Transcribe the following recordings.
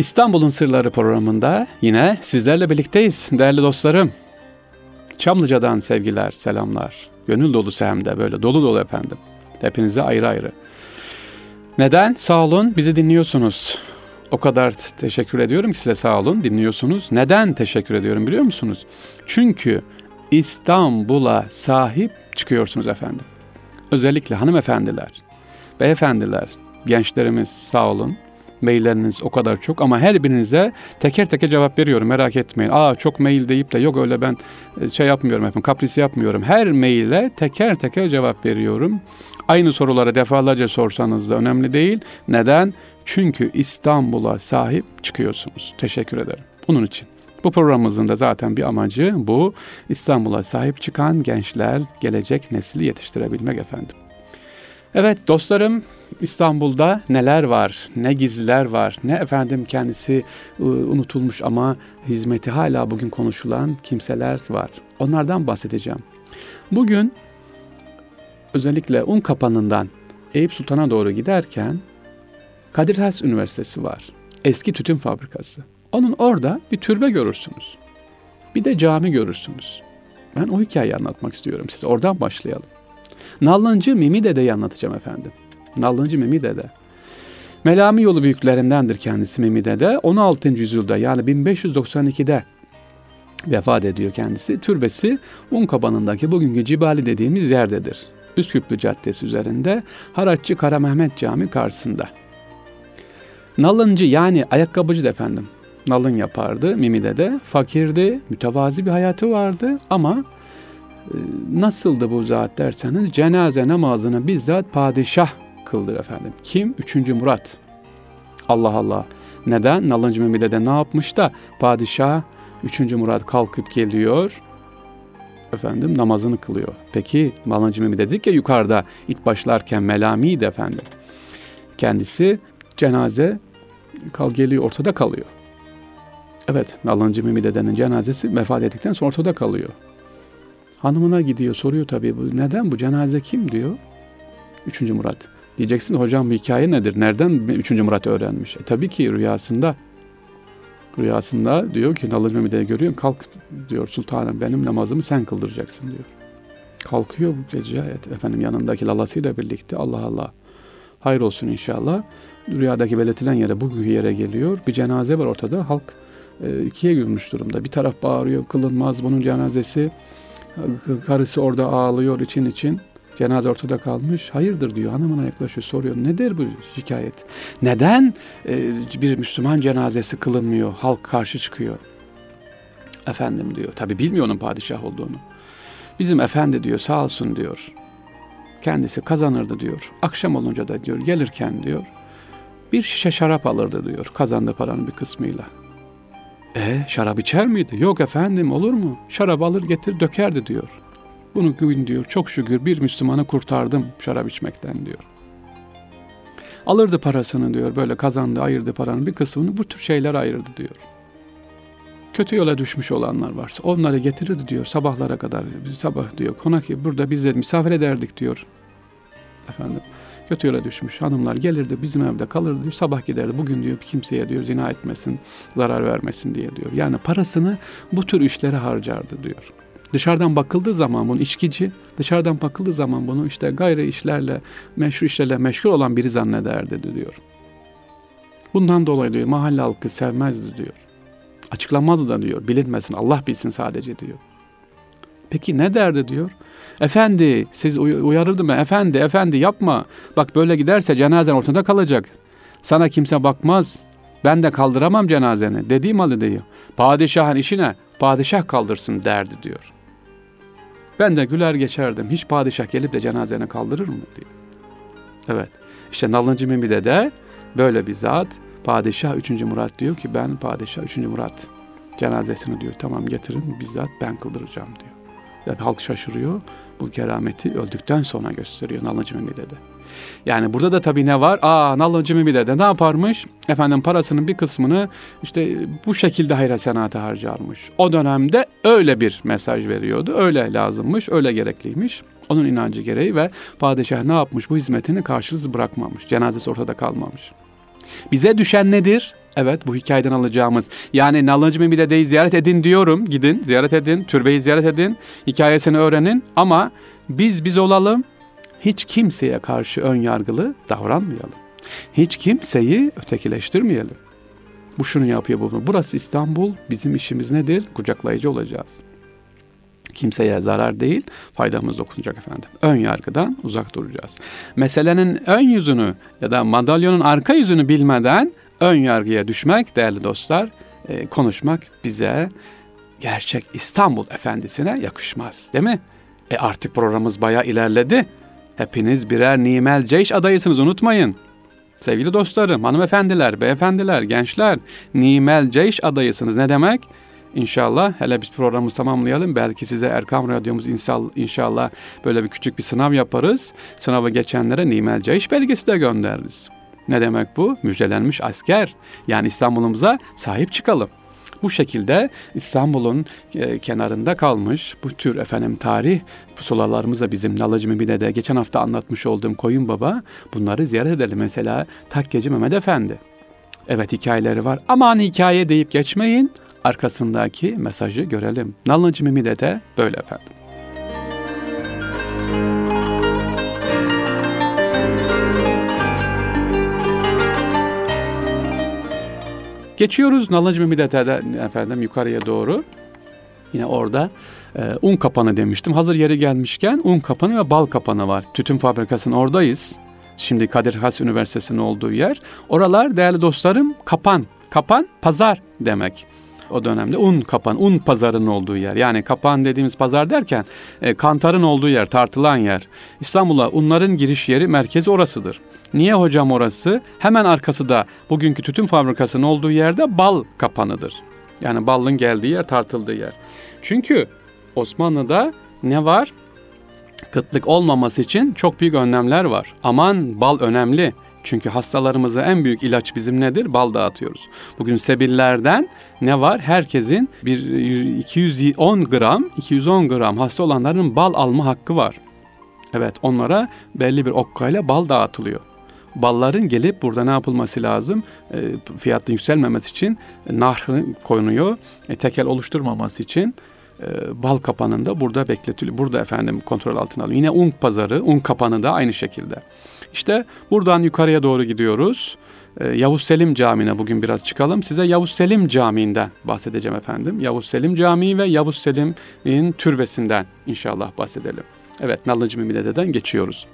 İstanbul'un Sırları programında yine sizlerle birlikteyiz değerli dostlarım. Çamlıca'dan sevgiler, selamlar. Gönül dolusu hem de böyle dolu dolu efendim. Hepinize ayrı ayrı. Neden? Sağ olun bizi dinliyorsunuz. O kadar teşekkür ediyorum ki size sağ olun dinliyorsunuz. Neden teşekkür ediyorum biliyor musunuz? Çünkü İstanbul'a sahip çıkıyorsunuz efendim. Özellikle hanımefendiler, beyefendiler, gençlerimiz sağ olun. Mailleriniz o kadar çok ama her birinize teker teker cevap veriyorum merak etmeyin. Aa çok mail deyip de yok öyle ben e, şey yapmıyorum efendim kapris yapmıyorum. Her maile teker teker cevap veriyorum. Aynı soruları defalarca sorsanız da önemli değil. Neden? Çünkü İstanbul'a sahip çıkıyorsunuz. Teşekkür ederim. Bunun için. Bu programımızın da zaten bir amacı bu. İstanbul'a sahip çıkan gençler, gelecek nesli yetiştirebilmek efendim. Evet dostlarım İstanbul'da neler var, ne gizliler var, ne efendim kendisi ıı, unutulmuş ama hizmeti hala bugün konuşulan kimseler var. Onlardan bahsedeceğim. Bugün özellikle un kapanından Eyüp Sultan'a doğru giderken Kadir Has Üniversitesi var. Eski tütün fabrikası. Onun orada bir türbe görürsünüz. Bir de cami görürsünüz. Ben o hikayeyi anlatmak istiyorum size. Oradan başlayalım. Nallıncı Mimi Dede'yi anlatacağım efendim. Nallıncı Mimi Dede. Melami yolu büyüklerindendir kendisi Mimi Dede. 16. yüzyılda yani 1592'de vefat ediyor kendisi. Türbesi Unkabanı'ndaki bugünkü Cibali dediğimiz yerdedir. Üsküplü Caddesi üzerinde Haratçı Kara Mehmet Cami karşısında. Nalıncı yani ayakkabıcı efendim. Nalın yapardı Mimi'de de. Fakirdi, mütevazi bir hayatı vardı ama nasıldı bu zat derseniz cenaze namazını bizzat padişah kıldır efendim. Kim? Üçüncü Murat. Allah Allah. Neden? Nalıncı Mimi'de de ne yapmış da padişah Üçüncü Murat kalkıp geliyor efendim namazını kılıyor. Peki Nalıncı Mimi dedik ya yukarıda ilk başlarken melamiydi efendim. Kendisi cenaze kal geliyor ortada kalıyor. Evet Nalıncı Mimi dedenin cenazesi vefat ettikten sonra ortada kalıyor. Hanımına gidiyor soruyor tabii bu neden bu cenaze kim diyor. Üçüncü Murat. Diyeceksin hocam hikaye nedir? Nereden üçüncü Murat öğrenmiş? E, tabii ki rüyasında. Rüyasında diyor ki Nalıncı Mehmet'e görüyor. Kalk diyor sultanım benim namazımı sen kıldıracaksın diyor. Kalkıyor bu gece efendim yanındaki lalasıyla birlikte Allah Allah. Hayır olsun inşallah. Rüyadaki belirtilen yere bugünkü yere geliyor. Bir cenaze var ortada. Halk e, ikiye gülmüş durumda. Bir taraf bağırıyor kılınmaz bunun cenazesi. Karısı orada ağlıyor için için. Cenaze ortada kalmış. Hayırdır diyor. Hanımına yaklaşıyor soruyor. Nedir bu şikayet? Neden e, bir Müslüman cenazesi kılınmıyor? Halk karşı çıkıyor. Efendim diyor. Tabi bilmiyor onun padişah olduğunu. Bizim efendi diyor sağ olsun diyor. Kendisi kazanırdı diyor. Akşam olunca da diyor gelirken diyor bir şişe şarap alırdı diyor kazandığı paranın bir kısmıyla. E şarap içer miydi? Yok efendim olur mu? Şarap alır getir dökerdi diyor. Bunu gün diyor çok şükür bir Müslümanı kurtardım şarap içmekten diyor. Alırdı parasını diyor böyle kazandı ayırdı paranın bir kısmını bu tür şeyler ayırdı diyor. Kötü yola düşmüş olanlar varsa onları getirirdi diyor sabahlara kadar sabah diyor konak burada biz de misafir ederdik diyor. Efendim kötü yola düşmüş hanımlar gelirdi bizim evde kalırdı diyor, sabah giderdi bugün diyor kimseye diyor zina etmesin zarar vermesin diye diyor. Yani parasını bu tür işlere harcardı diyor. Dışarıdan bakıldığı zaman bunu içkici, dışarıdan bakıldığı zaman bunu işte gayri işlerle, meşru işlerle meşgul olan biri zannederdi diyor. Bundan dolayı diyor mahalle halkı sevmezdi diyor. Açıklanmazdı da diyor. Bilinmesin Allah bilsin sadece diyor. Peki ne derdi diyor? Efendi siz uyarırdım ben. Efendi efendi yapma. Bak böyle giderse cenazen ortada kalacak. Sana kimse bakmaz. Ben de kaldıramam cenazeni. Dediğim halde diyor. Padişahın işine padişah kaldırsın derdi diyor. Ben de güler geçerdim. Hiç padişah gelip de cenazene kaldırır mı diye. Evet. İşte Nalıncı Mimi'de de böyle bir zat padişah 3. Murat diyor ki ben padişah 3. Murat cenazesini diyor tamam getirin bizzat ben kıldıracağım diyor. Yani halk şaşırıyor. Bu kerameti öldükten sonra gösteriyor Nalıncı Mimi'de de. Yani burada da tabii ne var? Aa Nalıncı Mimi'de de ne yaparmış? Efendim parasının bir kısmını işte bu şekilde hayra senata harcarmış. O dönemde öyle bir mesaj veriyordu. Öyle lazımmış, öyle gerekliymiş. Onun inancı gereği ve padişah ne yapmış? Bu hizmetini karşılıksız bırakmamış. Cenazesi ortada kalmamış. Bize düşen nedir? Evet bu hikayeden alacağımız. Yani Nallıncı Mimide'yi ziyaret edin diyorum. Gidin ziyaret edin. Türbeyi ziyaret edin. Hikayesini öğrenin. Ama biz biz olalım. Hiç kimseye karşı ön yargılı davranmayalım. Hiç kimseyi ötekileştirmeyelim. Bu şunu yapıyor bunu. Burası İstanbul. Bizim işimiz nedir? Kucaklayıcı olacağız. Kimseye zarar değil, faydamız dokunacak efendim. Ön yargıdan uzak duracağız. Meselenin ön yüzünü ya da madalyonun arka yüzünü bilmeden ön yargıya düşmek değerli dostlar, e, konuşmak bize gerçek İstanbul efendisine yakışmaz değil mi? E artık programımız bayağı ilerledi. Hepiniz birer Nimel Ceyş adayısınız unutmayın. Sevgili dostlarım, hanımefendiler, beyefendiler, gençler, Nimel Ceyş adayısınız. Ne demek? İnşallah hele biz programımızı tamamlayalım. Belki size Erkam Radyomuz inşallah böyle bir küçük bir sınav yaparız. Sınavı geçenlere Nimel Ceyş belgesi de göndeririz. Ne demek bu? Müjdelenmiş asker. Yani İstanbul'umuza sahip çıkalım. Bu şekilde İstanbul'un e, kenarında kalmış bu tür efendim tarih pusulalarımız da bizim Nalıcı Mübine'de geçen hafta anlatmış olduğum Koyun Baba bunları ziyaret edelim. Mesela Takkeci Mehmet Efendi. Evet hikayeleri var. Aman hikaye deyip geçmeyin. Arkasındaki mesajı görelim. Nalıcı Mimide de böyle efendim. Geçiyoruz Nalıncı Mehmet'e efendim yukarıya doğru. Yine orada e, un kapanı demiştim. Hazır yeri gelmişken un kapanı ve bal kapanı var. Tütün fabrikasının oradayız. Şimdi Kadir Has Üniversitesi'nin olduğu yer. Oralar değerli dostlarım kapan. Kapan pazar demek o dönemde un kapan, un pazarının olduğu yer. Yani kapan dediğimiz pazar derken e, kantarın olduğu yer, tartılan yer. İstanbul'a unların giriş yeri merkezi orasıdır. Niye hocam orası? Hemen arkası da bugünkü tütün fabrikasının olduğu yerde bal kapanıdır. Yani balın geldiği yer, tartıldığı yer. Çünkü Osmanlı'da ne var? Kıtlık olmaması için çok büyük önlemler var. Aman bal önemli. Çünkü hastalarımıza en büyük ilaç bizim nedir? Bal dağıtıyoruz. Bugün sebillerden ne var? Herkesin bir 210 gram, 210 gram hasta olanların bal alma hakkı var. Evet onlara belli bir okkayla bal dağıtılıyor. Balların gelip burada ne yapılması lazım? E, fiyatın yükselmemesi için e, nahrı koyunuyor. E, tekel oluşturmaması için e, bal kapanında burada bekletiliyor. Burada efendim kontrol altına alıyor. Yine un pazarı, un kapanı da aynı şekilde. İşte buradan yukarıya doğru gidiyoruz. Ee, Yavuz Selim Camii'ne bugün biraz çıkalım. Size Yavuz Selim Camii'nden bahsedeceğim efendim. Yavuz Selim Camii ve Yavuz Selim'in türbesinden inşallah bahsedelim. Evet Nallıcı Mimide'den geçiyoruz.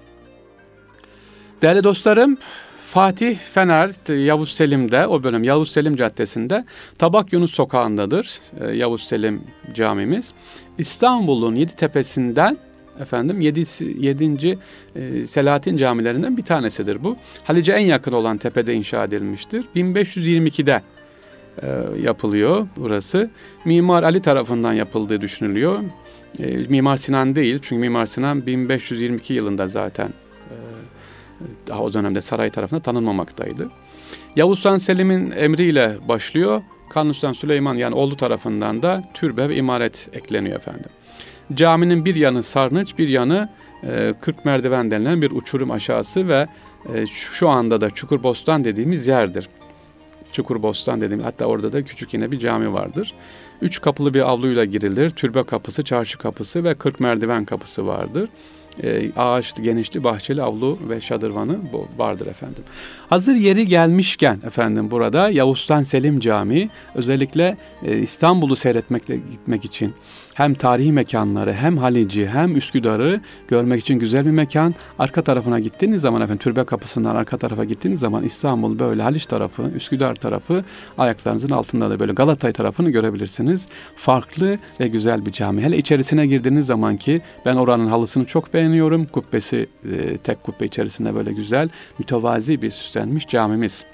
Değerli dostlarım Fatih Fener Yavuz Selim'de o bölüm Yavuz Selim Caddesi'nde Tabak Yunus Sokağı'ndadır ee, Yavuz Selim camimiz. İstanbul'un yedi tepesinden efendim 7. 7. E, Selahattin camilerinden bir tanesidir bu. Halice en yakın olan tepede inşa edilmiştir. 1522'de e, yapılıyor burası. Mimar Ali tarafından yapıldığı düşünülüyor. E, Mimar Sinan değil çünkü Mimar Sinan 1522 yılında zaten e, daha o dönemde saray tarafından tanınmamaktaydı. Yavuz Han Selim'in emriyle başlıyor. Kanuni Sultan Süleyman yani oğlu tarafından da türbe ve imaret ekleniyor efendim. Caminin bir yanı sarnıç, bir yanı e, 40 merdiven denilen bir uçurum aşağısı ve e, şu anda da Çukurbostan dediğimiz yerdir. Çukurbostan dediğim hatta orada da küçük yine bir cami vardır. Üç kapılı bir avluyla girilir. Türbe kapısı, çarşı kapısı ve 40 merdiven kapısı vardır e, ağaçlı, genişli, bahçeli avlu ve şadırvanı vardır efendim. Hazır yeri gelmişken efendim burada Yavuz'tan Selim Camii özellikle e, İstanbul'u seyretmekle gitmek için hem tarihi mekanları hem Halici hem Üsküdar'ı görmek için güzel bir mekan. Arka tarafına gittiğiniz zaman efendim türbe kapısından arka tarafa gittiğiniz zaman İstanbul böyle Haliç tarafı, Üsküdar tarafı ayaklarınızın altında da böyle Galatay tarafını görebilirsiniz. Farklı ve güzel bir cami. Hele içerisine girdiğiniz zaman ki ben oranın halısını çok beğeniyorum. Kubbesi e, tek kubbe içerisinde böyle güzel mütevazi bir süslenmiş camimiz.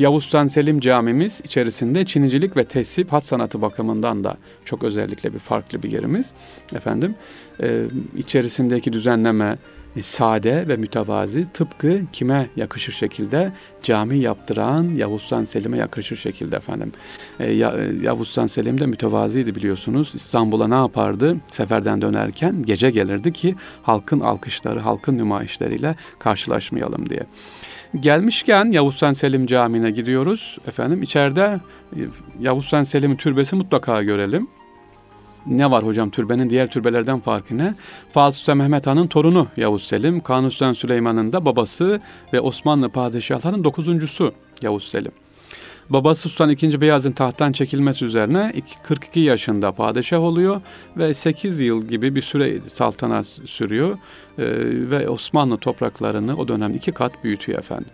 Yavuz Sultan Selim camimiz içerisinde Çinicilik ve tesip hat sanatı bakımından da çok özellikle bir farklı bir yerimiz. Efendim e, içerisindeki düzenleme, sade ve mütevazi tıpkı kime yakışır şekilde cami yaptıran Yavuz Selim'e yakışır şekilde efendim. E, e, Yavuz Sultan Selim de mütevaziydi biliyorsunuz. İstanbul'a ne yapardı? Seferden dönerken gece gelirdi ki halkın alkışları, halkın nümayişleriyle karşılaşmayalım diye. Gelmişken Yavuz Selim Camii'ne gidiyoruz. Efendim içeride Yavuz Sultan Selim'in türbesi mutlaka görelim ne var hocam türbenin diğer türbelerden farkı ne? Fatih Sultan Mehmet Han'ın torunu Yavuz Selim, Kanuni Sultan Süleyman'ın da babası ve Osmanlı padişahlarının dokuzuncusu Yavuz Selim. Babası Sultan II. Beyaz'ın tahttan çekilmesi üzerine 42 yaşında padişah oluyor ve 8 yıl gibi bir süre saltanat sürüyor ee, ve Osmanlı topraklarını o dönem iki kat büyütüyor efendim.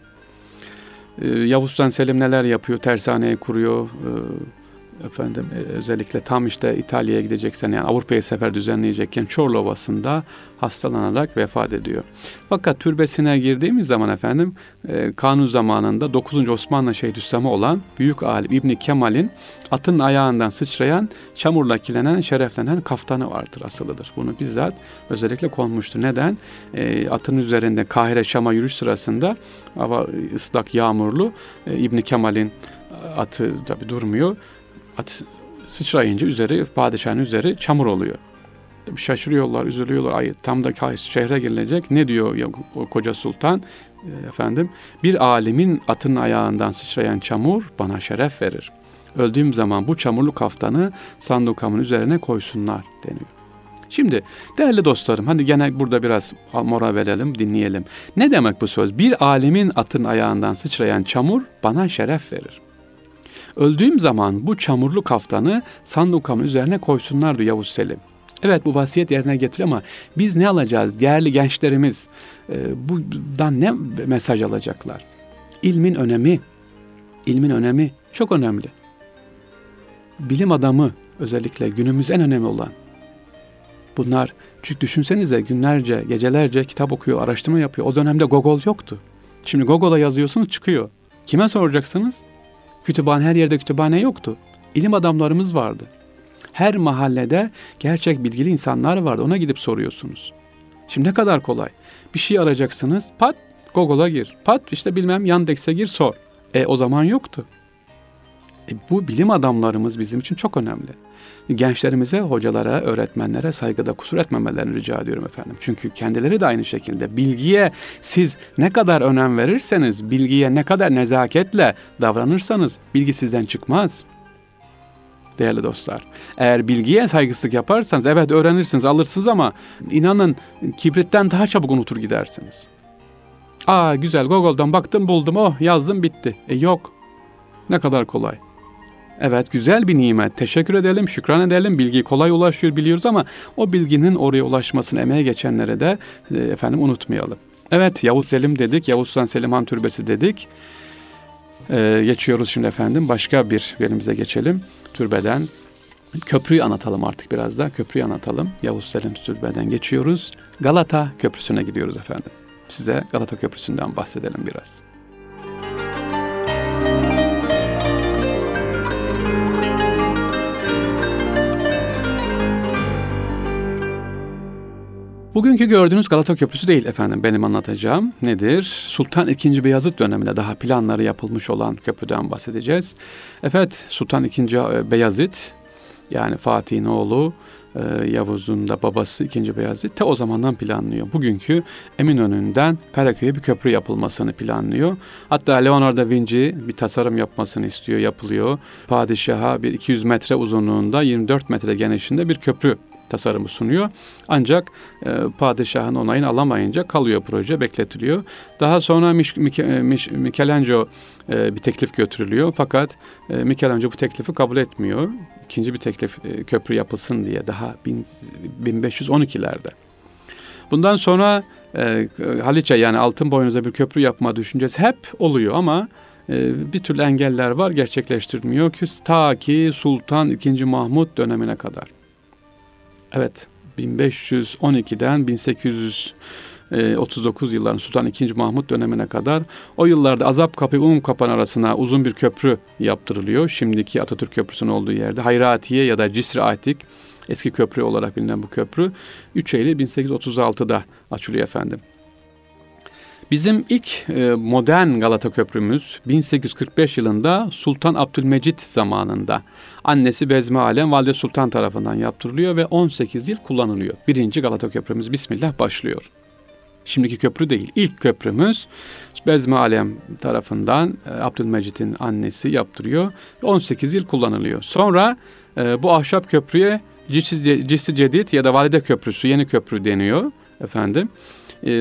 Ee, Yavuz Sultan Selim neler yapıyor? Tersaneyi kuruyor, ee, efendim e, özellikle tam işte İtalya'ya gideceksen yani Avrupa'ya sefer düzenleyecekken Çorlu Ovası'nda hastalanarak vefat ediyor. Fakat türbesine girdiğimiz zaman efendim e, Kanun zamanında 9. Osmanlı Şeyhülislamı olan büyük alim İbni Kemal'in atın ayağından sıçrayan çamurla kilenen şereflenen kaftanı vardır asılıdır. Bunu bizzat özellikle konmuştu. Neden? E, atın üzerinde Kahire Şam'a yürüyüş sırasında hava ıslak yağmurlu e, İbni Kemal'in atı tabi durmuyor at sıçrayınca üzeri padişahın üzeri çamur oluyor. Şaşırıyorlar, üzülüyorlar. Ay tam da şehre gelecek. Ne diyor ya, o koca sultan? E, efendim, bir alimin atın ayağından sıçrayan çamur bana şeref verir. Öldüğüm zaman bu çamurlu kaftanı sandukamın üzerine koysunlar deniyor. Şimdi değerli dostlarım hadi gene burada biraz mora verelim dinleyelim. Ne demek bu söz? Bir alimin atın ayağından sıçrayan çamur bana şeref verir. Öldüğüm zaman bu çamurlu kaftanı sandukamın üzerine koysunlar diyor Yavuz Selim. Evet bu vasiyet yerine getiriyor ama biz ne alacağız? Değerli gençlerimiz e, buradan ne mesaj alacaklar? İlmin önemi, ilmin önemi çok önemli. Bilim adamı özellikle günümüz en önemli olan bunlar çünkü düşünsenize günlerce, gecelerce kitap okuyor, araştırma yapıyor. O dönemde Google yoktu. Şimdi Google'a yazıyorsunuz çıkıyor. Kime soracaksınız? Kütüphane her yerde kütüphane yoktu. İlim adamlarımız vardı. Her mahallede gerçek bilgili insanlar vardı. Ona gidip soruyorsunuz. Şimdi ne kadar kolay. Bir şey arayacaksınız. Pat Google'a gir. Pat işte bilmem Yandex'e gir sor. E o zaman yoktu. E, bu bilim adamlarımız bizim için çok önemli. Gençlerimize, hocalara, öğretmenlere saygıda kusur etmemelerini rica ediyorum efendim. Çünkü kendileri de aynı şekilde bilgiye siz ne kadar önem verirseniz, bilgiye ne kadar nezaketle davranırsanız bilgi sizden çıkmaz. Değerli dostlar, eğer bilgiye saygısızlık yaparsanız evet öğrenirsiniz, alırsınız ama inanın kibritten daha çabuk unutur gidersiniz. Aa güzel Google'dan baktım buldum oh yazdım bitti. E yok. Ne kadar kolay. Evet güzel bir nimet. Teşekkür edelim, şükran edelim. Bilgi kolay ulaşıyor biliyoruz ama o bilginin oraya ulaşmasını emeğe geçenlere de e, efendim unutmayalım. Evet Yavuz Selim dedik. Yavuz Sultan Selim Han Türbesi dedik. Ee, geçiyoruz şimdi efendim. Başka bir yerimize geçelim. Türbeden köprüyü anlatalım artık biraz da. Köprüyü anlatalım. Yavuz Selim Türbeden geçiyoruz. Galata Köprüsü'ne gidiyoruz efendim. Size Galata Köprüsü'nden bahsedelim biraz. Bugünkü gördüğünüz Galata Köprüsü değil efendim benim anlatacağım. Nedir? Sultan II. Beyazıt döneminde daha planları yapılmış olan köprüden bahsedeceğiz. Evet Sultan II. Beyazıt yani Fatih'in oğlu e, Yavuz'un da babası 2. Beyazıt te o zamandan planlıyor. Bugünkü Eminönü'nden Karaköy'e bir köprü yapılmasını planlıyor. Hatta Leonardo da Vinci bir tasarım yapmasını istiyor, yapılıyor. Padişaha bir 200 metre uzunluğunda 24 metre genişliğinde bir köprü tasarımı sunuyor. Ancak e, padişahın onayını alamayınca kalıyor proje, bekletiliyor. Daha sonra Mich, Michelangelo e, bir teklif götürülüyor. Fakat e, Michelangelo bu teklifi kabul etmiyor. İkinci bir teklif e, köprü yapılsın diye daha bin, 1512'lerde. Bundan sonra e, Haliç'e yani altın boynuza bir köprü yapma düşüncesi hep oluyor ama e, bir türlü engeller var gerçekleştirmiyor ki ta ki Sultan II. Mahmut dönemine kadar. Evet 1512'den 1839 yılların Sultan II. Mahmut dönemine kadar o yıllarda Azap Kapı Um Kapan arasına uzun bir köprü yaptırılıyor. Şimdiki Atatürk Köprüsü'nün olduğu yerde Hayratiye ya da Cisri Atik Eski köprü olarak bilinen bu köprü 3 Eylül 1836'da açılıyor efendim. Bizim ilk e, modern Galata Köprümüz 1845 yılında Sultan Abdülmecit zamanında annesi Bezmi Alem Valide Sultan tarafından yaptırılıyor ve 18 yıl kullanılıyor. Birinci Galata Köprümüz Bismillah başlıyor. Şimdiki köprü değil. İlk köprümüz Bezmi Alem tarafından e, Abdülmecit'in annesi yaptırıyor. 18 yıl kullanılıyor. Sonra e, bu ahşap köprüye Cissi Cedid ya da Valide Köprüsü, yeni köprü deniyor efendim.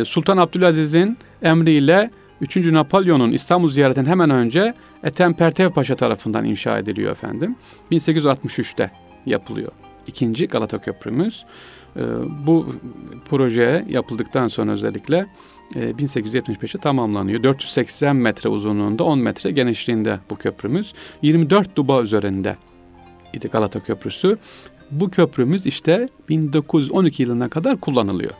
Sultan Abdülaziz'in emriyle 3. Napolyon'un İstanbul ziyaretinden hemen önce Ethem Pertev Paşa tarafından inşa ediliyor efendim. 1863'te yapılıyor. İkinci Galata Köprümüz. Ee, bu proje yapıldıktan sonra özellikle 1875'te e, tamamlanıyor. 480 metre uzunluğunda 10 metre genişliğinde bu köprümüz. 24 duba üzerinde idi Galata Köprüsü. Bu köprümüz işte 1912 yılına kadar kullanılıyor.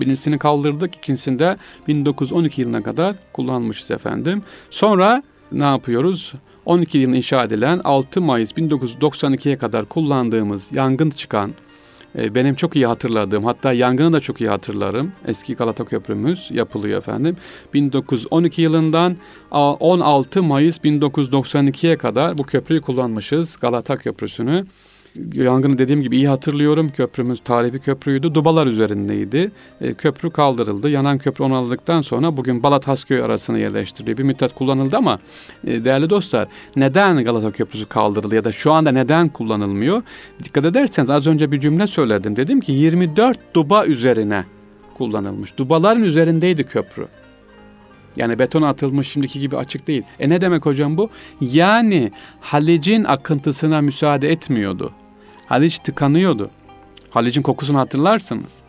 Birincisini kaldırdık, ikincisinde 1912 yılına kadar kullanmışız efendim. Sonra ne yapıyoruz? 12 yılında inşa edilen 6 Mayıs 1992'ye kadar kullandığımız yangın çıkan e, benim çok iyi hatırladığım hatta yangını da çok iyi hatırlarım. Eski Galata Köprümüz yapılıyor efendim. 1912 yılından 16 Mayıs 1992'ye kadar bu köprüyü kullanmışız. Galata Köprüsü'nü. Yangını dediğim gibi iyi hatırlıyorum. Köprümüz tarihi köprüydü. Dubalar üzerindeydi. E, köprü kaldırıldı. Yanan köprü onarıldıktan sonra bugün Balat Hasköy arasına yerleştiriliyor. Bir müddet kullanıldı ama e, değerli dostlar neden Galata Köprüsü kaldırıldı ya da şu anda neden kullanılmıyor? Dikkat ederseniz az önce bir cümle söyledim. Dedim ki 24 duba üzerine kullanılmış. Dubaların üzerindeydi köprü. Yani beton atılmış şimdiki gibi açık değil. E ne demek hocam bu? Yani Halic'in akıntısına müsaade etmiyordu. Haliç tıkanıyordu. Halic'in kokusunu hatırlarsınız.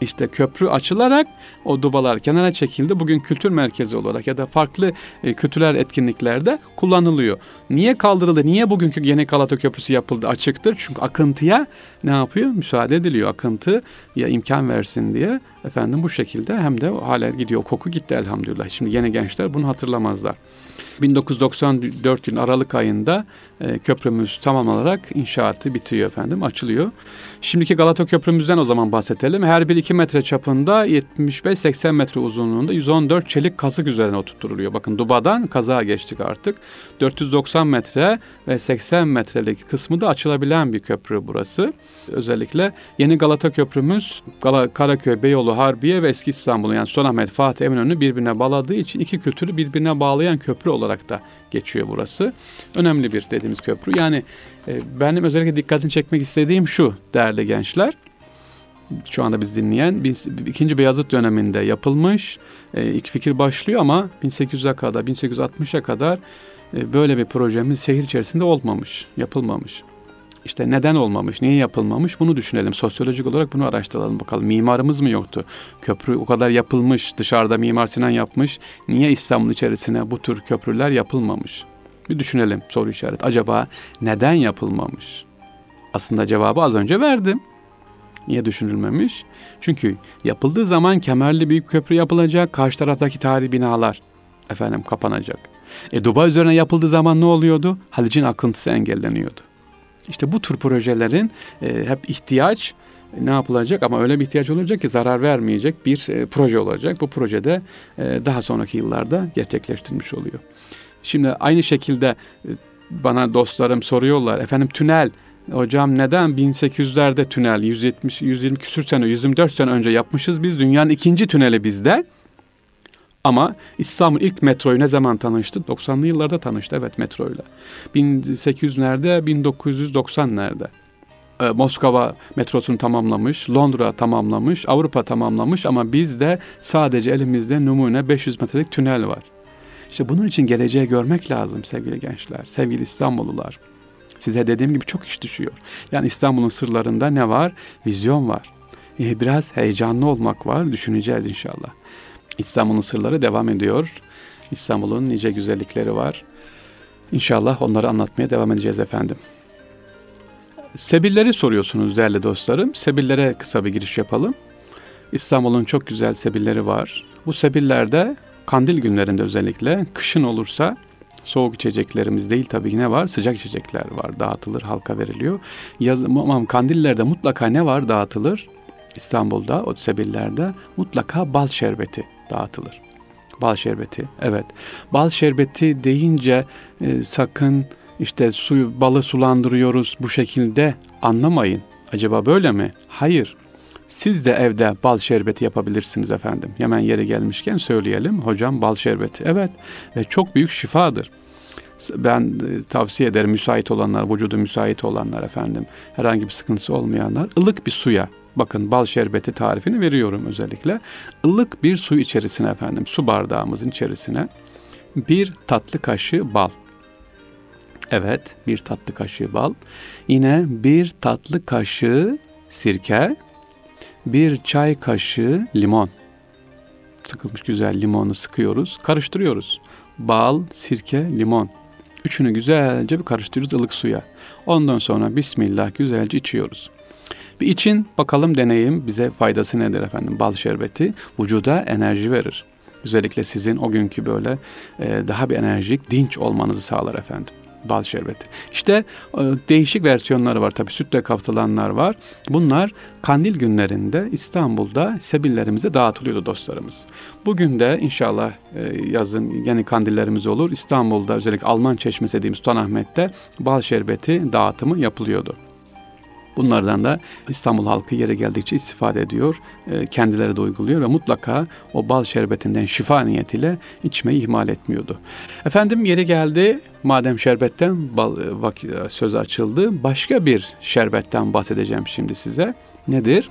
İşte köprü açılarak o dubalar kenara çekildi. Bugün kültür merkezi olarak ya da farklı e, etkinliklerde kullanılıyor. Niye kaldırıldı? Niye bugünkü yeni Galata Köprüsü yapıldı? Açıktır. Çünkü akıntıya ne yapıyor? Müsaade ediliyor. Akıntı ya imkan versin diye. Efendim bu şekilde hem de hala gidiyor. Koku gitti elhamdülillah. Şimdi yeni gençler bunu hatırlamazlar. 1994 yıl Aralık ayında e, köprümüz tamamlanarak inşaatı bitiyor efendim, açılıyor. Şimdiki Galata Köprümüzden o zaman bahsedelim. Her bir 2 metre çapında 75-80 metre uzunluğunda 114 çelik kazık üzerine oturtuluyor. Bakın Duba'dan kazağa geçtik artık. 490 metre ve 80 metrelik kısmı da açılabilen bir köprü burası. Özellikle yeni Galata Köprümüz Gala, Karaköy, Beyoğlu, Harbiye ve Eski İstanbul'u yani Sultanahmet, Fatih, Eminönü birbirine bağladığı için iki kültürü birbirine bağlayan köprü olarak da geçiyor burası. Önemli bir dediğimiz köprü. Yani e, benim özellikle dikkatini çekmek istediğim şu değerli gençler. Şu anda biz dinleyen biz, ikinci Beyazıt döneminde yapılmış. E, ilk fikir başlıyor ama 1800'e kadar 1860'a kadar e, böyle bir projemiz şehir içerisinde olmamış, yapılmamış. İşte neden olmamış, niye yapılmamış bunu düşünelim. Sosyolojik olarak bunu araştıralım bakalım. Mimarımız mı yoktu? Köprü o kadar yapılmış, dışarıda Mimar Sinan yapmış. Niye İstanbul içerisine bu tür köprüler yapılmamış? Bir düşünelim soru işareti. Acaba neden yapılmamış? Aslında cevabı az önce verdim. Niye düşünülmemiş? Çünkü yapıldığı zaman kemerli büyük köprü yapılacak, karşı taraftaki tarihi binalar efendim kapanacak. E Dubai üzerine yapıldığı zaman ne oluyordu? Halic'in akıntısı engelleniyordu. İşte bu tür projelerin e, hep ihtiyaç e, ne yapılacak ama öyle bir ihtiyaç olacak ki zarar vermeyecek bir e, proje olacak. Bu projede e, daha sonraki yıllarda gerçekleştirilmiş oluyor. Şimdi aynı şekilde e, bana dostlarım soruyorlar efendim tünel hocam neden 1800'lerde tünel 170 120 küsür sene 124 sene önce yapmışız biz dünyanın ikinci tüneli bizde. Ama İstanbul ilk metroyu ne zaman tanıştı? 90'lı yıllarda tanıştı evet metroyla. 1800'lerde 1990'larda. Ee, Moskova metrosunu tamamlamış, Londra tamamlamış, Avrupa tamamlamış ama bizde sadece elimizde numune 500 metrelik tünel var. İşte bunun için geleceği görmek lazım sevgili gençler, sevgili İstanbullular. Size dediğim gibi çok iş düşüyor. Yani İstanbul'un sırlarında ne var? Vizyon var. Ee, biraz heyecanlı olmak var. Düşüneceğiz inşallah. İstanbul'un sırları devam ediyor. İstanbul'un nice güzellikleri var. İnşallah onları anlatmaya devam edeceğiz efendim. Sebilleri soruyorsunuz değerli dostlarım. Sebillere kısa bir giriş yapalım. İstanbul'un çok güzel sebilleri var. Bu sebillerde kandil günlerinde özellikle kışın olursa Soğuk içeceklerimiz değil tabii ne var? Sıcak içecekler var. Dağıtılır, halka veriliyor. Yaz, kandillerde mutlaka ne var? Dağıtılır. İstanbul'da, o sebillerde mutlaka bal şerbeti dağıtılır. Bal şerbeti, evet. Bal şerbeti deyince e, sakın işte suyu, balı sulandırıyoruz bu şekilde anlamayın. Acaba böyle mi? Hayır. Siz de evde bal şerbeti yapabilirsiniz efendim. Hemen yeri gelmişken söyleyelim. Hocam bal şerbeti. Evet ve çok büyük şifadır. Ben e, tavsiye ederim müsait olanlar, vücudu müsait olanlar efendim. Herhangi bir sıkıntısı olmayanlar ılık bir suya Bakın bal şerbeti tarifini veriyorum özellikle. Ilık bir su içerisine efendim, su bardağımızın içerisine bir tatlı kaşığı bal. Evet, bir tatlı kaşığı bal. Yine bir tatlı kaşığı sirke, bir çay kaşığı limon. Sıkılmış güzel limonu sıkıyoruz, karıştırıyoruz. Bal, sirke, limon. Üçünü güzelce bir karıştırıyoruz ılık suya. Ondan sonra Bismillah güzelce içiyoruz. Bir için bakalım deneyim bize faydası nedir efendim? Bal şerbeti vücuda enerji verir. Özellikle sizin o günkü böyle e, daha bir enerjik, dinç olmanızı sağlar efendim bal şerbeti. İşte e, değişik versiyonları var tabii sütle kaptılanlar var. Bunlar kandil günlerinde İstanbul'da sebillerimize dağıtılıyordu dostlarımız. Bugün de inşallah e, yazın yeni kandillerimiz olur. İstanbul'da özellikle Alman Çeşmesi dediğimiz Sultanahmet'te bal şerbeti dağıtımı yapılıyordu. Bunlardan da İstanbul halkı yere geldikçe istifade ediyor, e, kendileri de uyguluyor ve mutlaka o bal şerbetinden şifa niyetiyle içmeyi ihmal etmiyordu. Efendim yeri geldi, madem şerbetten bal, e, söz açıldı, başka bir şerbetten bahsedeceğim şimdi size. Nedir?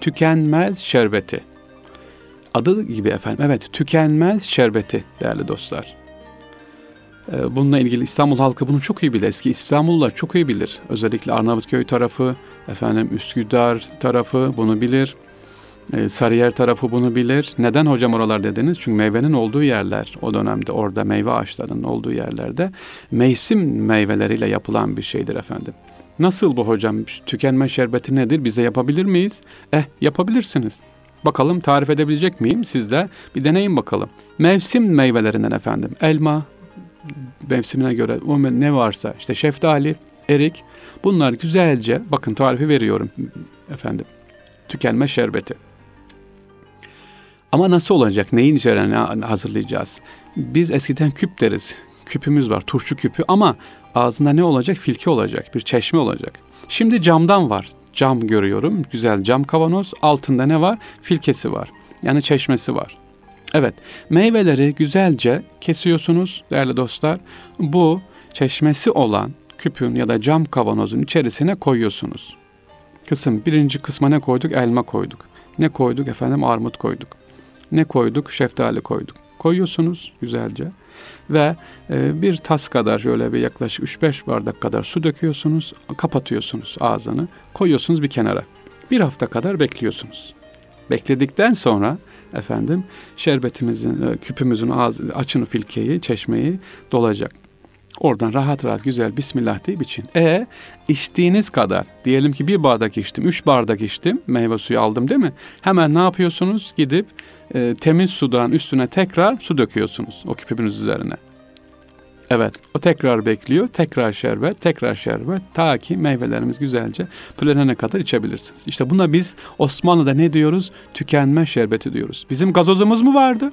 Tükenmez şerbeti. Adı gibi efendim, evet tükenmez şerbeti değerli dostlar. Ee, bununla ilgili İstanbul halkı bunu çok iyi bilir. Eski İstanbullular çok iyi bilir. Özellikle Arnavutköy tarafı, efendim Üsküdar tarafı bunu bilir. Ee, Sarıyer tarafı bunu bilir. Neden hocam oralar dediniz? Çünkü meyvenin olduğu yerler o dönemde orada meyve ağaçlarının olduğu yerlerde mevsim meyveleriyle yapılan bir şeydir efendim. Nasıl bu hocam? Tükenme şerbeti nedir? Bize yapabilir miyiz? Eh yapabilirsiniz. Bakalım tarif edebilecek miyim? Siz de bir deneyin bakalım. Mevsim meyvelerinden efendim. Elma, mevsimine göre ne varsa işte şeftali, erik bunlar güzelce bakın tarifi veriyorum efendim. Tükenme şerbeti. Ama nasıl olacak? Neyin üzerine hazırlayacağız? Biz eskiden küp deriz. Küpümüz var, turşu küpü ama ağzında ne olacak? Filke olacak, bir çeşme olacak. Şimdi camdan var. Cam görüyorum. Güzel cam kavanoz. Altında ne var? Filkesi var. Yani çeşmesi var. Evet, meyveleri güzelce kesiyorsunuz değerli dostlar. Bu çeşmesi olan küpün ya da cam kavanozun içerisine koyuyorsunuz. Kısım birinci kısma ne koyduk? Elma koyduk. Ne koyduk efendim? Armut koyduk. Ne koyduk? Şeftali koyduk. Koyuyorsunuz güzelce ve e, bir tas kadar şöyle bir yaklaşık 3-5 bardak kadar su döküyorsunuz, kapatıyorsunuz ağzını, koyuyorsunuz bir kenara. Bir hafta kadar bekliyorsunuz. Bekledikten sonra efendim şerbetimizin, e, küpümüzün ağzı, açını filkeyi, çeşmeyi dolacak. Oradan rahat rahat güzel Bismillah deyip için. E içtiğiniz kadar diyelim ki bir bardak içtim, üç bardak içtim, meyve suyu aldım değil mi? Hemen ne yapıyorsunuz? Gidip e, temiz sudan üstüne tekrar su döküyorsunuz o küpünüz üzerine. Evet, o tekrar bekliyor, tekrar şerbet, tekrar şerbet ta ki meyvelerimiz güzelce pülenene kadar içebilirsiniz. İşte buna biz Osmanlı'da ne diyoruz? Tükenme şerbeti diyoruz. Bizim gazozumuz mu vardı?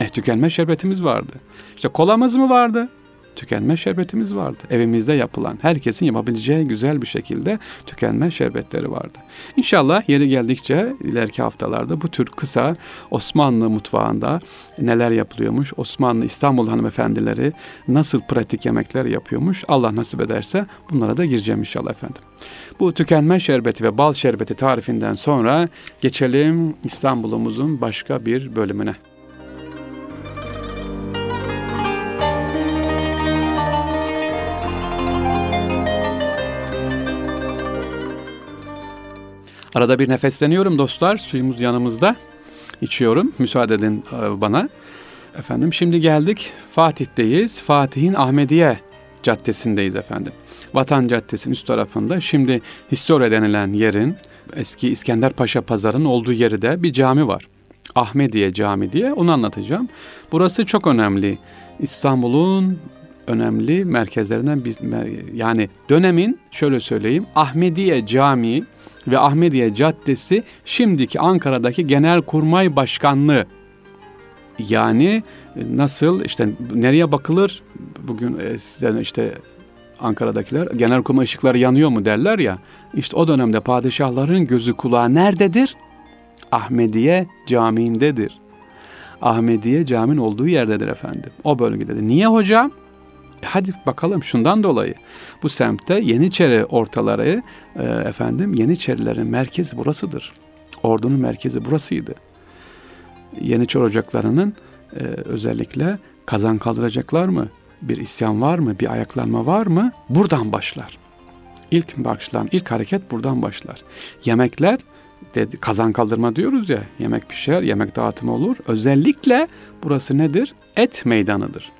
Eh tükenme şerbetimiz vardı. İşte kolamız mı vardı? Tükenme şerbetimiz vardı. Evimizde yapılan, herkesin yapabileceği güzel bir şekilde tükenme şerbetleri vardı. İnşallah yeri geldikçe ileriki haftalarda bu tür kısa Osmanlı mutfağında neler yapılıyormuş, Osmanlı İstanbul hanımefendileri nasıl pratik yemekler yapıyormuş, Allah nasip ederse bunlara da gireceğim inşallah efendim. Bu tükenme şerbeti ve bal şerbeti tarifinden sonra geçelim İstanbul'umuzun başka bir bölümüne. Arada bir nefesleniyorum dostlar. Suyumuz yanımızda. İçiyorum. Müsaade edin e, bana. Efendim şimdi geldik Fatih'teyiz. Fatih'in Ahmediye Caddesi'ndeyiz efendim. Vatan Caddesi'nin üst tarafında şimdi Historia denilen yerin eski İskender Paşa Pazarı'nın olduğu yerde bir cami var. Ahmediye Cami diye onu anlatacağım. Burası çok önemli. İstanbul'un önemli merkezlerinden bir yani dönemin şöyle söyleyeyim Ahmediye Camii ve Ahmediye Caddesi şimdiki Ankara'daki Genelkurmay Başkanlığı yani nasıl işte nereye bakılır bugün e, sizden işte Ankara'dakiler genelkurmay ışıkları yanıyor mu derler ya işte o dönemde padişahların gözü kulağı nerededir? Ahmediye Camii'ndedir. Ahmediye caminin olduğu yerdedir efendim. O bölgededir. Niye hocam? Hadi bakalım şundan dolayı. Bu semtte Yeniçeri ortaları e, efendim Yeniçerilerin merkezi burasıdır. Ordunun merkezi burasıydı. Yeniçeri ocaklarının e, özellikle kazan kaldıracaklar mı? Bir isyan var mı? Bir ayaklanma var mı? Buradan başlar. İlk başlayan ilk hareket buradan başlar. Yemekler dedi, kazan kaldırma diyoruz ya yemek pişer, yemek dağıtımı olur. Özellikle burası nedir? Et meydanıdır.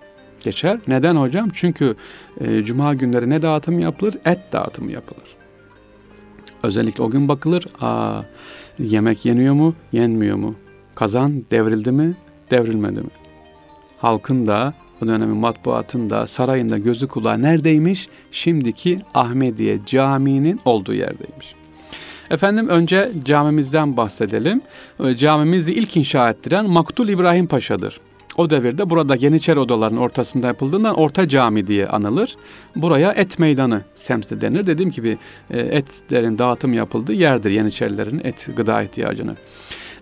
Geçer. Neden hocam? Çünkü e, cuma günleri ne dağıtım yapılır? Et dağıtımı yapılır. Özellikle o gün bakılır. Aa, yemek yeniyor mu? Yenmiyor mu? Kazan devrildi mi? Devrilmedi mi? Halkın da o dönemin matbuatında, sarayında gözü kulağı neredeymiş? Şimdiki Ahmediye Camii'nin olduğu yerdeymiş. Efendim önce camimizden bahsedelim. Ee, camimizi ilk inşa ettiren Maktul İbrahim Paşa'dır. O devirde burada Yeniçeri odalarının ortasında yapıldığından Orta Cami diye anılır. Buraya et meydanı semti denir. Dediğim gibi e, etlerin dağıtım yapıldığı yerdir Yeniçerilerin et gıda ihtiyacını.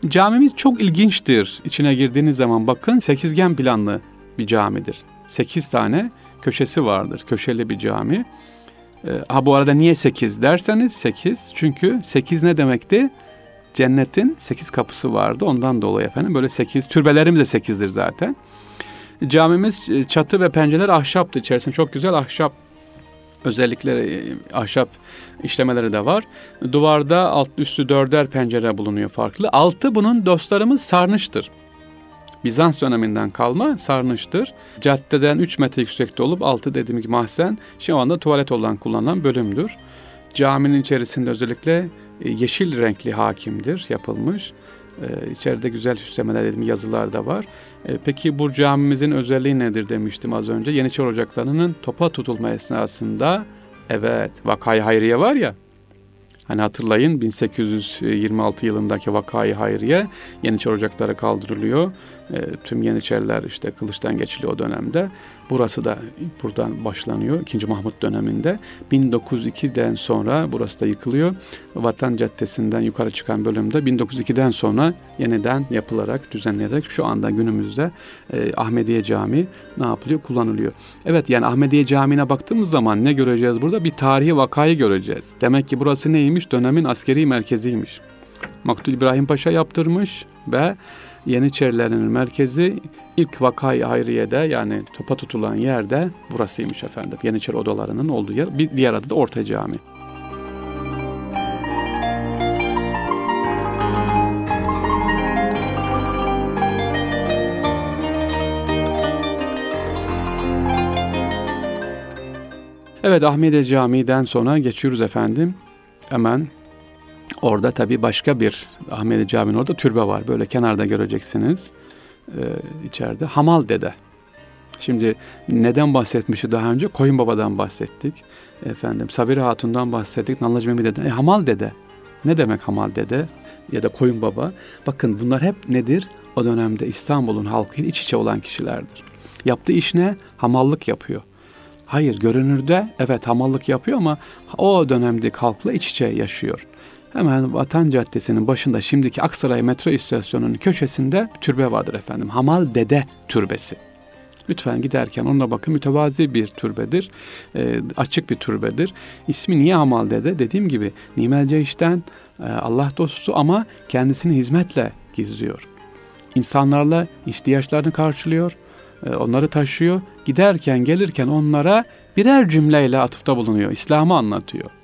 Camimiz çok ilginçtir. İçine girdiğiniz zaman bakın sekizgen planlı bir camidir. Sekiz tane köşesi vardır. Köşeli bir cami. E, ha bu arada niye sekiz derseniz sekiz. Çünkü sekiz ne demekti? Cennetin sekiz kapısı vardı. Ondan dolayı efendim böyle sekiz. Türbelerimiz de sekizdir zaten. Camimiz e, çatı ve pencereler ahşaptı. İçerisinde çok güzel ahşap özellikleri e, ahşap işlemeleri de var. Duvarda alt üstü dörder pencere bulunuyor farklı. Altı bunun dostlarımız sarnıçtır. Bizans döneminden kalma sarnıçtır. Caddeden 3 metre yüksekte olup altı dediğim gibi mahzen şu anda tuvalet olan kullanılan bölümdür. Caminin içerisinde özellikle yeşil renkli hakimdir yapılmış. Ee, içeride güzel süslemeler dedim yazılar da var. Ee, peki bu camimizin özelliği nedir demiştim az önce. Yeniçeri Ocakları'nın topa tutulma esnasında evet vakayı hayriye var ya Hani hatırlayın 1826 yılındaki vakayı hayriye Yeniçeri Ocakları kaldırılıyor. E, tüm Yeniçeriler işte kılıçtan geçiliyor o dönemde. Burası da buradan başlanıyor 2. Mahmut döneminde. 1902'den sonra burası da yıkılıyor. Vatan Caddesi'nden yukarı çıkan bölümde 1902'den sonra yeniden yapılarak, düzenlenerek şu anda günümüzde e, Ahmediye Camii ne yapılıyor? Kullanılıyor. Evet yani Ahmediye Camii'ne baktığımız zaman ne göreceğiz burada? Bir tarihi vakayı göreceğiz. Demek ki burası neymiş? Dönemin askeri merkeziymiş. Maktul İbrahim Paşa yaptırmış ve Yeniçerilerin merkezi ilk vakay Hayriye'de yani topa tutulan yerde burasıymış efendim. Yeniçeri odalarının olduğu yer. Bir diğer adı da Orta Cami. Evet Ahmediye Camii'den sonra geçiyoruz efendim. Hemen Orada tabi başka bir Ahmedi Camii'nin orada türbe var. Böyle kenarda göreceksiniz ee, içeride. Hamal Dede. Şimdi neden bahsetmişti daha önce? Koyun Baba'dan bahsettik. Efendim Sabire Hatun'dan bahsettik. Nallıcı Mehmet Dede. E, Hamal Dede. Ne demek Hamal Dede? Ya da Koyun Baba. Bakın bunlar hep nedir? O dönemde İstanbul'un halkıyla iç içe olan kişilerdir. Yaptığı iş ne? Hamallık yapıyor. Hayır görünürde evet hamallık yapıyor ama o dönemdeki halkla iç içe yaşıyor. Hemen Vatan Caddesi'nin başında şimdiki Aksaray metro istasyonunun köşesinde bir türbe vardır efendim. Hamal Dede Türbesi. Lütfen giderken onunla bakın mütevazi bir türbedir. E, açık bir türbedir. İsmi niye Hamal Dede? Dediğim gibi Nimel Ceyş'ten e, Allah dostu ama kendisini hizmetle gizliyor. İnsanlarla ihtiyaçlarını karşılıyor. E, onları taşıyor. Giderken gelirken onlara birer cümleyle atıfta bulunuyor. İslam'ı anlatıyor.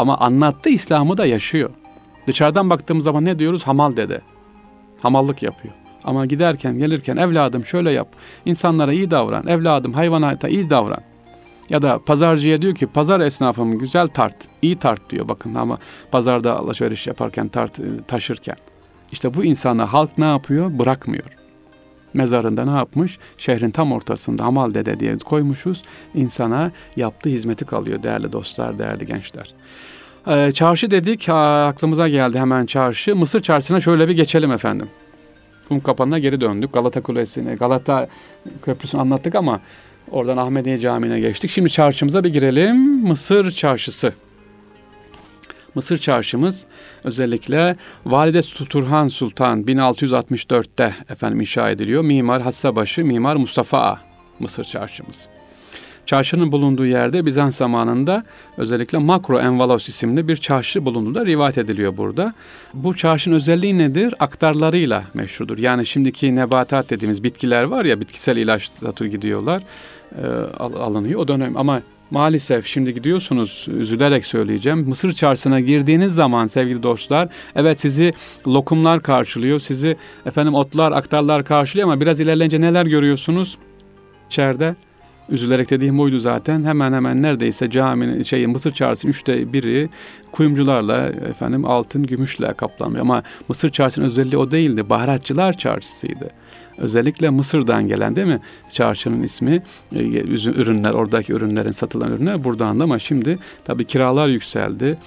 Ama anlattı İslam'ı da yaşıyor. Dışarıdan baktığımız zaman ne diyoruz? Hamal dede. Hamallık yapıyor. Ama giderken gelirken evladım şöyle yap. İnsanlara iyi davran. Evladım hayvanata iyi davran. Ya da pazarcıya diyor ki pazar esnafımı güzel tart. iyi tart diyor bakın ama pazarda alışveriş yaparken tart taşırken. İşte bu insanı halk ne yapıyor? Bırakmıyor. Mezarında ne yapmış? Şehrin tam ortasında Hamal Dede diye koymuşuz. İnsana yaptığı hizmeti kalıyor değerli dostlar, değerli gençler. Ee, çarşı dedik, aklımıza geldi hemen çarşı. Mısır çarşısına şöyle bir geçelim efendim. Kum kapanına geri döndük. Galata Kulesi'ne, Galata Köprüsü'nü anlattık ama oradan Ahmediye Camii'ne geçtik. Şimdi çarşımıza bir girelim. Mısır Çarşısı. Mısır çarşımız özellikle Valide Turhan Sultan 1664'te efendim inşa ediliyor. Mimar Hassabaşı, Mimar Mustafa A. Mısır çarşımız. Çarşının bulunduğu yerde Bizans zamanında özellikle Makro Envalos isimli bir çarşı bulunduğu da rivayet ediliyor burada. Bu çarşının özelliği nedir? Aktarlarıyla meşhurdur. Yani şimdiki nebatat dediğimiz bitkiler var ya bitkisel ilaç satır gidiyorlar e, alınıyor o dönem ama Maalesef şimdi gidiyorsunuz üzülerek söyleyeceğim. Mısır çarşısına girdiğiniz zaman sevgili dostlar evet sizi lokumlar karşılıyor. Sizi efendim otlar aktarlar karşılıyor ama biraz ilerleyince neler görüyorsunuz? İçeride üzülerek dediğim buydu zaten. Hemen hemen neredeyse caminin şey Mısır çarşısının üçte biri kuyumcularla efendim altın gümüşle kaplanıyor. Ama Mısır çarşısının özelliği o değildi. Baharatçılar çarşısıydı. Özellikle Mısır'dan gelen değil mi? Çarşının ismi, e, ürünler, oradaki ürünlerin satılan ürünler buradan da ama şimdi tabii kiralar yükseldi.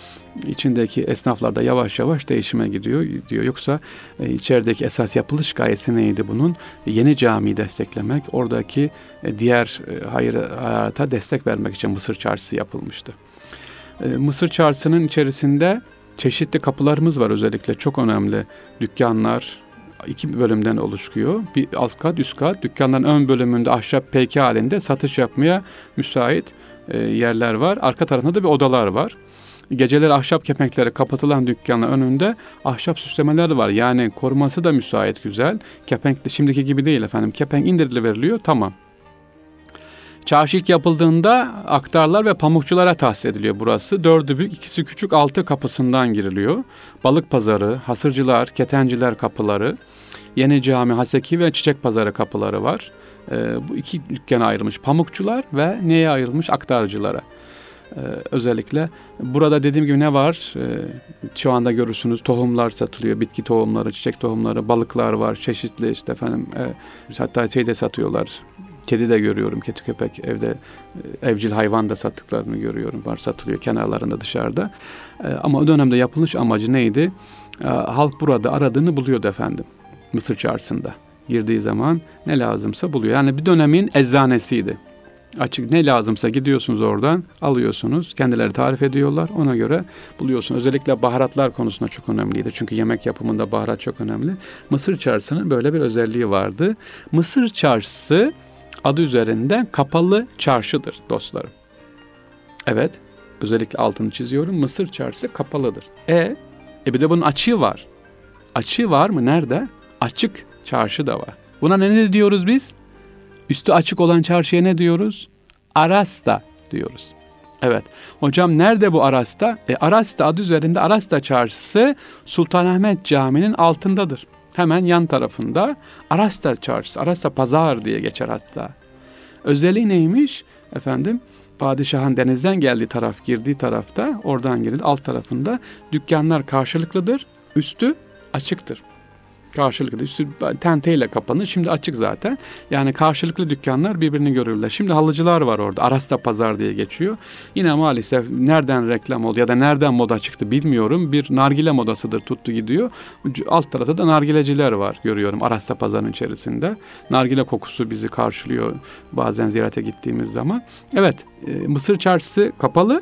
İçindeki esnaflar da yavaş yavaş değişime gidiyor diyor. Yoksa e, içerideki esas yapılış gayesi neydi bunun? Yeni camiyi desteklemek, oradaki e, diğer e, hayır hayata destek vermek için Mısır çarşısı yapılmıştı. E, Mısır çarşısının içerisinde çeşitli kapılarımız var özellikle çok önemli dükkanlar, iki bölümden oluşuyor. Bir alt kat, üst kat. Dükkanların ön bölümünde ahşap peyke halinde satış yapmaya müsait e, yerler var. Arka tarafında da bir odalar var. Geceleri ahşap kepenkleri kapatılan dükkanın önünde ahşap süslemeler var. Yani koruması da müsait güzel. Kepenk de şimdiki gibi değil efendim. Kepenk indirili veriliyor tamam. Çarşı ilk yapıldığında aktarlar ve pamukçulara tahsis ediliyor burası. Dördü büyük, ikisi küçük, altı kapısından giriliyor. Balık pazarı, hasırcılar, ketenciler kapıları, yeni cami, haseki ve çiçek pazarı kapıları var. Ee, bu iki dükkana ayrılmış. Pamukçular ve neye ayrılmış? Aktarcılara. Ee, özellikle burada dediğim gibi ne var? Ee, şu anda görürsünüz tohumlar satılıyor. Bitki tohumları, çiçek tohumları, balıklar var. Çeşitli işte efendim e, hatta şey de satıyorlar Kedi de görüyorum, kedi köpek evde e, evcil hayvan da sattıklarını görüyorum. Var satılıyor kenarlarında dışarıda. Ama o dönemde yapılış amacı neydi? Halk burada aradığını buluyordu efendim. Mısır çarşısında. Girdiği zaman ne lazımsa buluyor. Yani bir dönemin eczanesiydi. Açık ne lazımsa gidiyorsunuz oradan alıyorsunuz. Kendileri tarif ediyorlar. Ona göre buluyorsunuz. Özellikle baharatlar konusunda çok önemliydi. Çünkü yemek yapımında baharat çok önemli. Mısır çarşısının böyle bir özelliği vardı. Mısır çarşısı adı üzerinde kapalı çarşıdır dostlarım. Evet, özellikle altını çiziyorum. Mısır çarşısı kapalıdır. E, e bir de bunun açığı var. Açığı var mı? Nerede? Açık çarşı da var. Buna ne diyoruz biz? Üstü açık olan çarşıya ne diyoruz? Arasta diyoruz. Evet. Hocam nerede bu Arasta? E Arasta adı üzerinde Arasta Çarşısı Sultanahmet Camii'nin altındadır. Hemen yan tarafında Arasta Çarşısı, Arasta Pazar diye geçer hatta. Özelliği neymiş? Efendim padişahın denizden geldiği taraf girdiği tarafta oradan girildi alt tarafında dükkanlar karşılıklıdır. Üstü açıktır. Karşılıklı. Üstü tenteyle kapanır. Şimdi açık zaten. Yani karşılıklı dükkanlar birbirini görürler. Şimdi halıcılar var orada. Arasta Pazar diye geçiyor. Yine maalesef nereden reklam oldu ya da nereden moda çıktı bilmiyorum. Bir nargile modasıdır tuttu gidiyor. Alt tarafta da nargileciler var görüyorum Arasta Pazar'ın içerisinde. Nargile kokusu bizi karşılıyor bazen ziyarete gittiğimiz zaman. Evet e, Mısır çarşısı kapalı.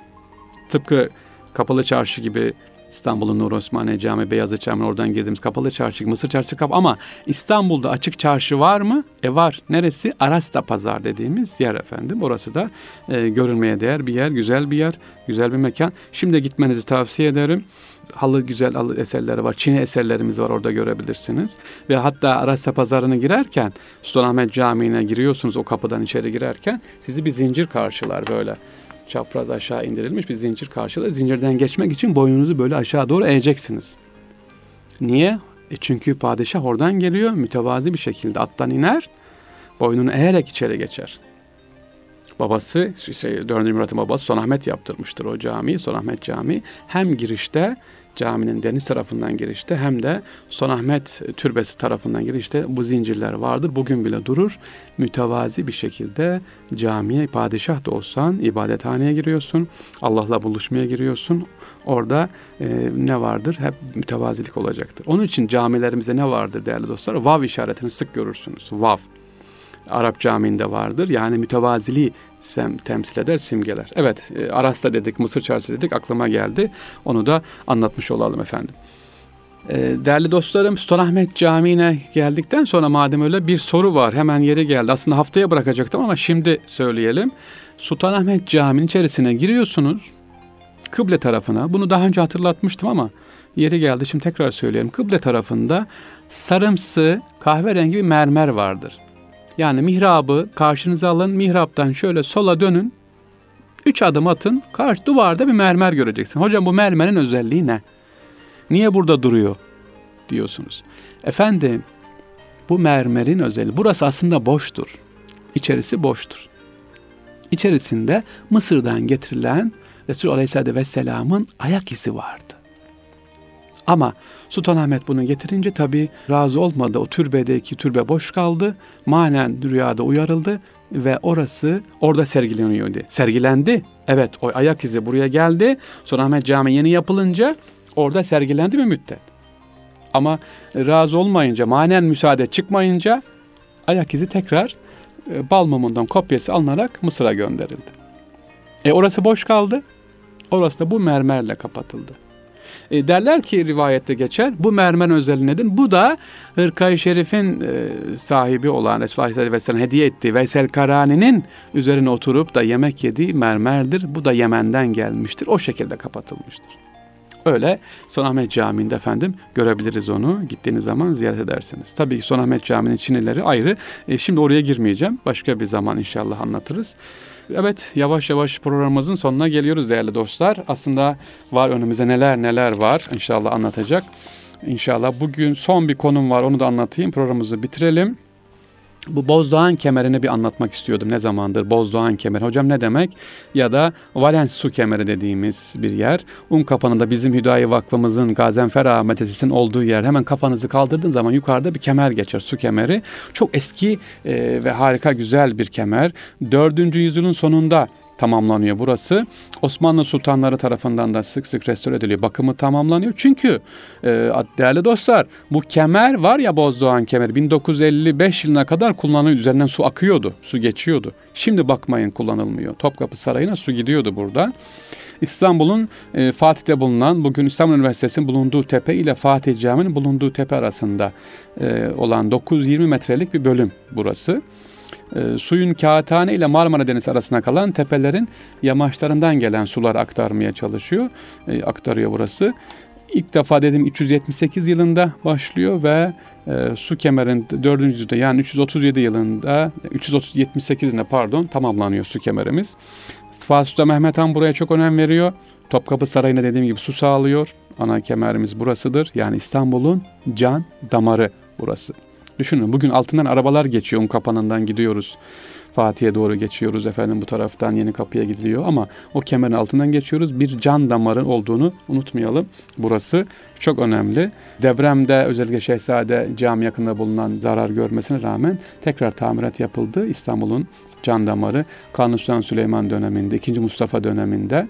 Tıpkı kapalı çarşı gibi İstanbul'un Nur Osmaniye Cami, Beyazıt Cami oradan girdiğimiz kapalı çarşı, Mısır çarşısı kapalı ama İstanbul'da açık çarşı var mı? E var. Neresi? Arasta Pazar dediğimiz yer efendim. Orası da e, görülmeye değer bir yer, güzel bir yer, güzel bir mekan. Şimdi gitmenizi tavsiye ederim halı güzel halı eserleri var. Çin'i eserlerimiz var orada görebilirsiniz. Ve hatta Arasya Pazarı'na girerken Sultanahmet Camii'ne giriyorsunuz o kapıdan içeri girerken sizi bir zincir karşılar böyle çapraz aşağı indirilmiş bir zincir karşılar. Zincirden geçmek için boynunuzu böyle aşağı doğru eğeceksiniz. Niye? E çünkü padişah oradan geliyor mütevazi bir şekilde attan iner boynunu eğerek içeri geçer. Babası şey, 4. Murat'ın babası Sonahmet yaptırmıştır o camiyi. Sonahmet Camii hem girişte caminin deniz tarafından girişte hem de Sonahmet Türbesi tarafından girişte bu zincirler vardır. Bugün bile durur. Mütevazi bir şekilde camiye padişah da olsan ibadethaneye giriyorsun. Allah'la buluşmaya giriyorsun. Orada e, ne vardır? Hep mütevazilik olacaktır. Onun için camilerimizde ne vardır değerli dostlar? Vav işaretini sık görürsünüz. Vav. Arap camiinde vardır. Yani mütevaziliği sem, temsil eder, simgeler. Evet, e, Aras'ta dedik, Mısır Çarşısı dedik, aklıma geldi. Onu da anlatmış olalım efendim. E, değerli dostlarım, Sultanahmet Camii'ne geldikten sonra madem öyle bir soru var. Hemen yeri geldi. Aslında haftaya bırakacaktım ama şimdi söyleyelim. Sultanahmet Camii'nin içerisine giriyorsunuz. Kıble tarafına. Bunu daha önce hatırlatmıştım ama yeri geldi. Şimdi tekrar söyleyeyim. Kıble tarafında sarımsı kahverengi bir mermer vardır. Yani mihrabı karşınıza alın, mihraptan şöyle sola dönün. Üç adım atın, karşı duvarda bir mermer göreceksin. Hocam bu mermerin özelliği ne? Niye burada duruyor? Diyorsunuz. Efendim, bu mermerin özelliği, burası aslında boştur. İçerisi boştur. İçerisinde Mısır'dan getirilen Resul Aleyhisselatü Vesselam'ın ayak izi vardı. Ama Sultanahmet bunu getirince tabi razı olmadı. O türbedeki türbe boş kaldı. Manen rüyada uyarıldı ve orası orada sergileniyordu. Sergilendi. Evet o ayak izi buraya geldi. Sultanahmet Camii yeni yapılınca orada sergilendi mi müddet. Ama razı olmayınca, manen müsaade çıkmayınca ayak izi tekrar e, Balmum'undan kopyası alınarak Mısır'a gönderildi. E orası boş kaldı. Orası da bu mermerle kapatıldı. E, derler ki rivayette geçer. Bu mermer özelliği nedir? Bu da Hırkay-ı Şerif'in e, sahibi olan Resulullah Aleyhisselatü Vesselam hediye ettiği Veysel Karani'nin üzerine oturup da yemek yediği mermerdir. Bu da Yemen'den gelmiştir. O şekilde kapatılmıştır. Öyle Sultanahmet Camii'nde efendim görebiliriz onu. Gittiğiniz zaman ziyaret edersiniz. Tabii ki Sultanahmet Camii'nin Çinileri ayrı. E, şimdi oraya girmeyeceğim. Başka bir zaman inşallah anlatırız. Evet yavaş yavaş programımızın sonuna geliyoruz değerli dostlar. Aslında var önümüze neler neler var inşallah anlatacak. İnşallah bugün son bir konum var onu da anlatayım programımızı bitirelim. Bu Bozdoğan kemerini bir anlatmak istiyordum ne zamandır. Bozdoğan kemeri. Hocam ne demek? Ya da Valens su kemeri dediğimiz bir yer. Un kapanında bizim Hüdayi Vakfımızın Gazenfer Ağa Medresesi'nin olduğu yer. Hemen kafanızı kaldırdığın zaman yukarıda bir kemer geçer. Su kemeri. Çok eski e, ve harika güzel bir kemer. Dördüncü yüzyılın sonunda tamamlanıyor burası. Osmanlı sultanları tarafından da sık sık restore ediliyor. Bakımı tamamlanıyor. Çünkü e, değerli dostlar bu kemer var ya Bozdoğan kemer 1955 yılına kadar kullanılıyor. Üzerinden su akıyordu. Su geçiyordu. Şimdi bakmayın kullanılmıyor. Topkapı Sarayı'na su gidiyordu buradan. İstanbul'un e, Fatih'te bulunan bugün İstanbul Üniversitesi'nin bulunduğu tepe ile Fatih Camii'nin bulunduğu tepe arasında e, olan 920 metrelik bir bölüm burası e, suyun Kağıthane ile Marmara Denizi arasına kalan tepelerin yamaçlarından gelen sular aktarmaya çalışıyor. E, aktarıyor burası. İlk defa dedim 378 yılında başlıyor ve e, su kemerin 4. yüzyılda yani 337 yılında 378 yılında pardon tamamlanıyor su kemerimiz. Fatih Sultan Mehmet Han buraya çok önem veriyor. Topkapı Sarayı'na dediğim gibi su sağlıyor. Ana kemerimiz burasıdır. Yani İstanbul'un can damarı burası. Düşünün bugün altından arabalar geçiyor. Un kapanından gidiyoruz. Fatih'e doğru geçiyoruz efendim bu taraftan yeni kapıya gidiliyor ama o kemerin altından geçiyoruz. Bir can damarın olduğunu unutmayalım. Burası çok önemli. Depremde özellikle Şehzade cami yakında bulunan zarar görmesine rağmen tekrar tamirat yapıldı. İstanbul'un can damarı Kanuni Süleyman döneminde, 2. Mustafa döneminde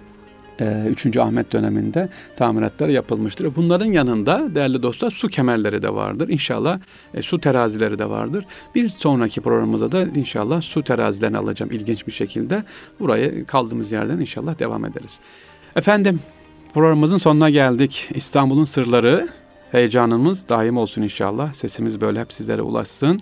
3. E, Ahmet döneminde tamiratlar yapılmıştır. Bunların yanında değerli dostlar su kemerleri de vardır. İnşallah e, su terazileri de vardır. Bir sonraki programımızda da inşallah su terazilerini alacağım ilginç bir şekilde. Buraya kaldığımız yerden inşallah devam ederiz. Efendim programımızın sonuna geldik. İstanbul'un sırları heyecanımız daim olsun inşallah. Sesimiz böyle hep sizlere ulaşsın.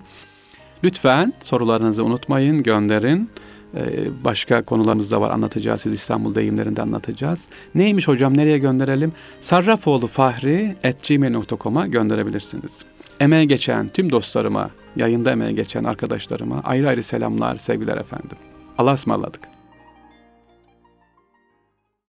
Lütfen sorularınızı unutmayın, gönderin. Ee, başka konularımız da var anlatacağız. Siz İstanbul deyimlerinde anlatacağız. Neymiş hocam nereye gönderelim? Sarrafoğlu Fahri gmail.com'a gönderebilirsiniz. Emeğe geçen tüm dostlarıma, yayında emeğe geçen arkadaşlarıma ayrı ayrı selamlar, sevgiler efendim. Allah'a ısmarladık.